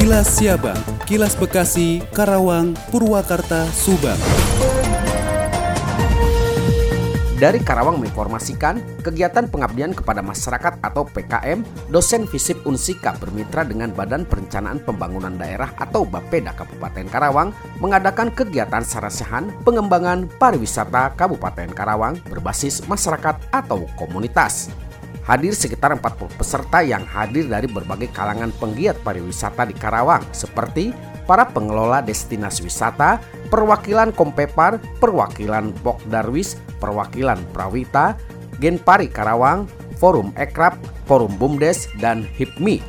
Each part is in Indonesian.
Kilas Siabang, Kilas Bekasi, Karawang, Purwakarta, Subang. Dari Karawang menginformasikan, kegiatan pengabdian kepada masyarakat atau PKM, dosen FISIP Unsika bermitra dengan Badan Perencanaan Pembangunan Daerah atau Bapeda Kabupaten Karawang mengadakan kegiatan sarasehan pengembangan pariwisata Kabupaten Karawang berbasis masyarakat atau komunitas. Hadir sekitar 40 peserta yang hadir dari berbagai kalangan penggiat pariwisata di Karawang seperti para pengelola destinasi wisata, perwakilan Kompepar, perwakilan Pok Darwis, perwakilan Prawita, Genpari Karawang, Forum Ekrab, Forum Bumdes, dan HIPMI.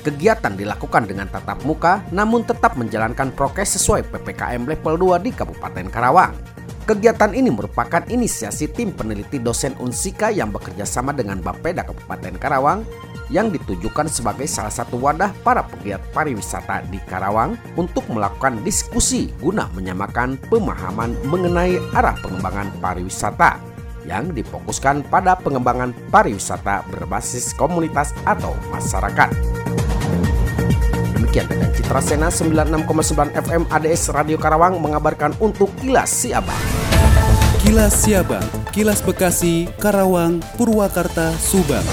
Kegiatan dilakukan dengan tatap muka namun tetap menjalankan prokes sesuai PPKM level 2 di Kabupaten Karawang. Kegiatan ini merupakan inisiasi tim peneliti dosen Unsika yang bekerja sama dengan Bapeda Kabupaten Karawang yang ditujukan sebagai salah satu wadah para pegiat pariwisata di Karawang untuk melakukan diskusi guna menyamakan pemahaman mengenai arah pengembangan pariwisata yang difokuskan pada pengembangan pariwisata berbasis komunitas atau masyarakat. Demikian dengan Citra Sena 96,9 FM ADS Radio Karawang mengabarkan untuk Kilas Siabang. Kilas Siabang, Kilas Bekasi, Karawang, Purwakarta, Subang.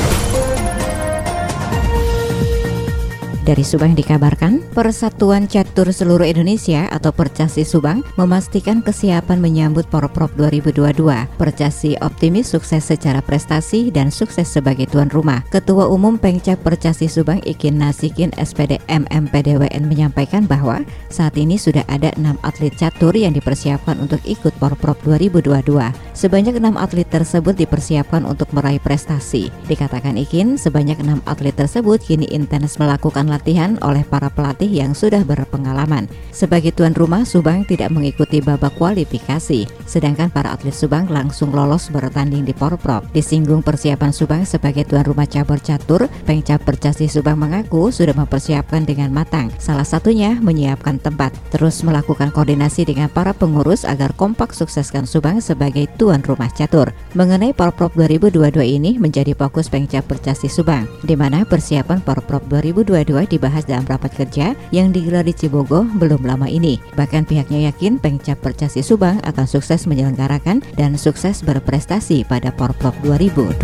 Dari Subang dikabarkan, Persatuan Catur Seluruh Indonesia atau Percasi Subang memastikan kesiapan menyambut Porprov 2022. Percasi optimis sukses secara prestasi dan sukses sebagai tuan rumah. Ketua Umum Pengcap Percasi Subang Ikin Nasikin SPD MMPDWN menyampaikan bahwa saat ini sudah ada enam atlet catur yang dipersiapkan untuk ikut Porprov 2022. Sebanyak enam atlet tersebut dipersiapkan untuk meraih prestasi. Dikatakan Ikin, sebanyak enam atlet tersebut kini intens melakukan latihan oleh para pelatih yang sudah berpengalaman. Sebagai tuan rumah, Subang tidak mengikuti babak kualifikasi, sedangkan para atlet Subang langsung lolos bertanding di Porprov. Disinggung persiapan Subang sebagai tuan rumah cabur catur, Pengcap Percasi Subang mengaku sudah mempersiapkan dengan matang. Salah satunya menyiapkan tempat, terus melakukan koordinasi dengan para pengurus agar kompak sukseskan Subang sebagai tuan rumah catur. Mengenai Porprov 2022 ini menjadi fokus Pengcap Percasi Subang, di mana persiapan Porprov 2022 dibahas dalam rapat kerja yang digelar di Cibogo belum lama ini. Bahkan pihaknya yakin Pengcap Percasi Subang akan sukses menyelenggarakan dan sukses berprestasi pada Porprov 2022.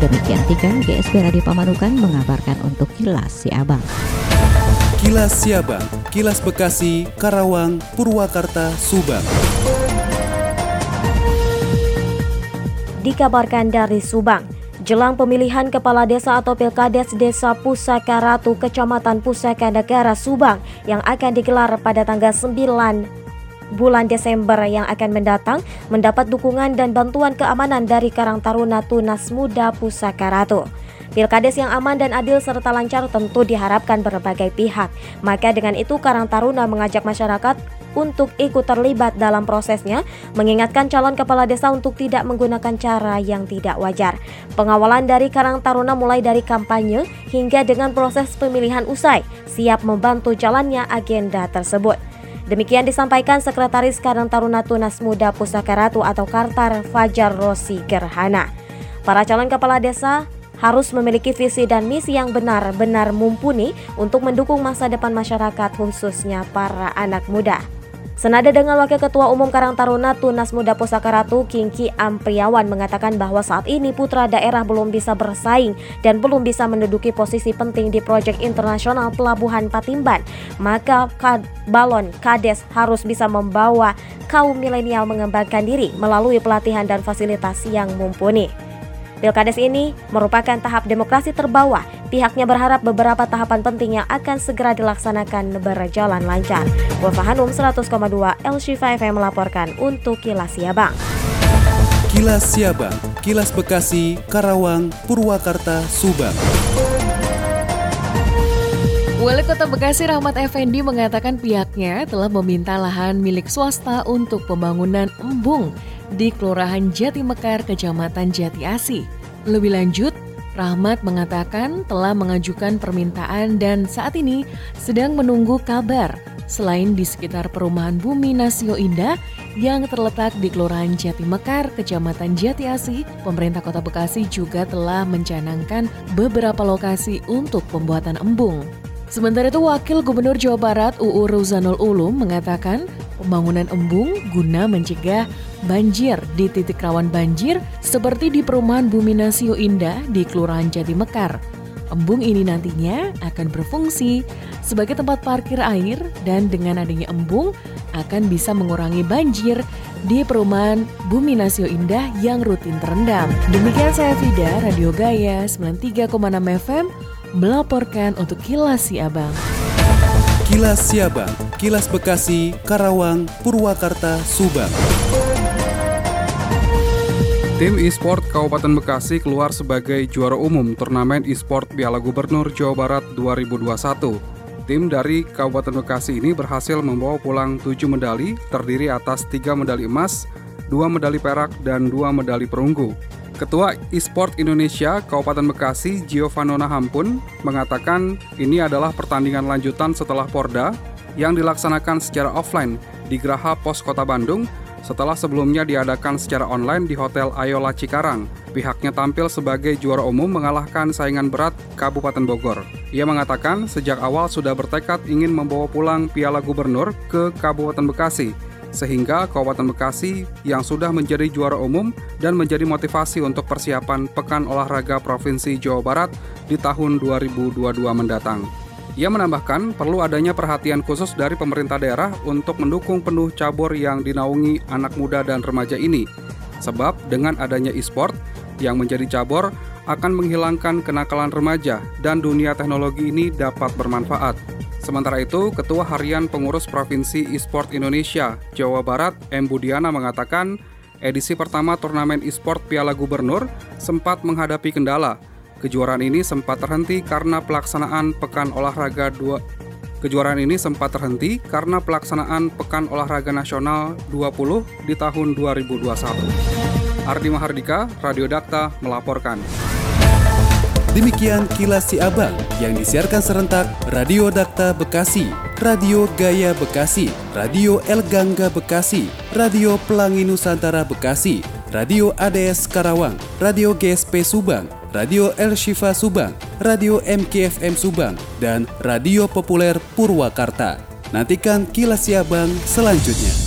Demikian tiga GSP Radio Pamanukan mengabarkan untuk Kilas Si Abang. Kilas Siabang, Kilas Bekasi, Karawang, Purwakarta, Subang. Dikabarkan dari Subang, jelang pemilihan kepala desa atau Pilkades Desa Pusaka Ratu Kecamatan Pusaka Negara Subang yang akan digelar pada tanggal 9 bulan Desember yang akan mendatang mendapat dukungan dan bantuan keamanan dari Karang Taruna Tunas Muda Pusaka Ratu. Pilkades yang aman dan adil serta lancar tentu diharapkan berbagai pihak. Maka dengan itu Karang Taruna mengajak masyarakat untuk ikut terlibat dalam prosesnya, mengingatkan calon kepala desa untuk tidak menggunakan cara yang tidak wajar. Pengawalan dari Karang Taruna mulai dari kampanye hingga dengan proses pemilihan usai, siap membantu jalannya agenda tersebut. Demikian disampaikan Sekretaris Karang Taruna Tunas Muda Pusaka Ratu atau Kartar Fajar Rosi Gerhana. Para calon kepala desa harus memiliki visi dan misi yang benar-benar mumpuni untuk mendukung masa depan masyarakat khususnya para anak muda. Senada dengan Wakil Ketua Umum Karang Taruna Tunas Muda Pusaka Ratu Kingki Ampriawan mengatakan bahwa saat ini putra daerah belum bisa bersaing dan belum bisa menduduki posisi penting di proyek internasional Pelabuhan Patimban. Maka balon Kades harus bisa membawa kaum milenial mengembangkan diri melalui pelatihan dan fasilitas yang mumpuni. Pilkades ini merupakan tahap demokrasi terbawah. Pihaknya berharap beberapa tahapan penting yang akan segera dilaksanakan berjalan lancar. Wafa Hanum 100,2 LC5 FM melaporkan untuk Kilas Siabang. Kilas Siabang, Kilas Bekasi, Karawang, Purwakarta, Subang. Wali Kota Bekasi Rahmat Effendi mengatakan pihaknya telah meminta lahan milik swasta untuk pembangunan embung di Kelurahan Jati Mekar, Kecamatan Jati Asi. Lebih lanjut, Rahmat mengatakan telah mengajukan permintaan dan saat ini sedang menunggu kabar selain di sekitar perumahan Bumi Nasio Indah yang terletak di Kelurahan Jati Mekar, Kecamatan Jati Asi, pemerintah Kota Bekasi juga telah mencanangkan beberapa lokasi untuk pembuatan embung. Sementara itu Wakil Gubernur Jawa Barat UU Ruzanul Ulum mengatakan pembangunan embung guna mencegah banjir di titik rawan banjir seperti di perumahan Bumi Nasio Indah di Kelurahan Jati Mekar. Embung ini nantinya akan berfungsi sebagai tempat parkir air dan dengan adanya embung akan bisa mengurangi banjir di perumahan Bumi Nasio Indah yang rutin terendam. Demikian saya Fida, Radio Gaya 93,6 FM melaporkan untuk Kilas Siabang. Kilas Siabang, Kilas Bekasi, Karawang, Purwakarta, Subang. Tim e-sport Kabupaten Bekasi keluar sebagai juara umum turnamen e-sport Piala Gubernur Jawa Barat 2021. Tim dari Kabupaten Bekasi ini berhasil membawa pulang 7 medali, terdiri atas 3 medali emas, 2 medali perak, dan 2 medali perunggu. Ketua e-sport Indonesia Kabupaten Bekasi, Giovanona Hampun, mengatakan ini adalah pertandingan lanjutan setelah Porda yang dilaksanakan secara offline di Graha Pos Kota Bandung setelah sebelumnya diadakan secara online di Hotel Ayola Cikarang. Pihaknya tampil sebagai juara umum mengalahkan saingan berat Kabupaten Bogor. Ia mengatakan sejak awal sudah bertekad ingin membawa pulang Piala Gubernur ke Kabupaten Bekasi sehingga Kabupaten Bekasi yang sudah menjadi juara umum dan menjadi motivasi untuk persiapan Pekan Olahraga Provinsi Jawa Barat di tahun 2022 mendatang. Ia menambahkan perlu adanya perhatian khusus dari pemerintah daerah untuk mendukung penuh cabur yang dinaungi anak muda dan remaja ini. Sebab dengan adanya e-sport yang menjadi cabur akan menghilangkan kenakalan remaja dan dunia teknologi ini dapat bermanfaat. Sementara itu, Ketua Harian Pengurus Provinsi e-sport Indonesia, Jawa Barat, M. Budiana mengatakan, edisi pertama turnamen e-sport Piala Gubernur sempat menghadapi kendala, Kejuaraan ini sempat terhenti karena pelaksanaan Pekan Olahraga 2 Kejuaraan ini sempat terhenti karena pelaksanaan Pekan Olahraga Nasional 20 di tahun 2021. Ardi Mahardika, Radio Dakta melaporkan. Demikian kilas si abang yang disiarkan serentak Radio Dakta Bekasi, Radio Gaya Bekasi, Radio El Gangga Bekasi, Radio Pelangi Nusantara Bekasi, Radio ADS Karawang, Radio GSP Subang, Radio El Shifa Subang, Radio MKFM Subang, dan Radio Populer Purwakarta. Nantikan kilas Siabang selanjutnya.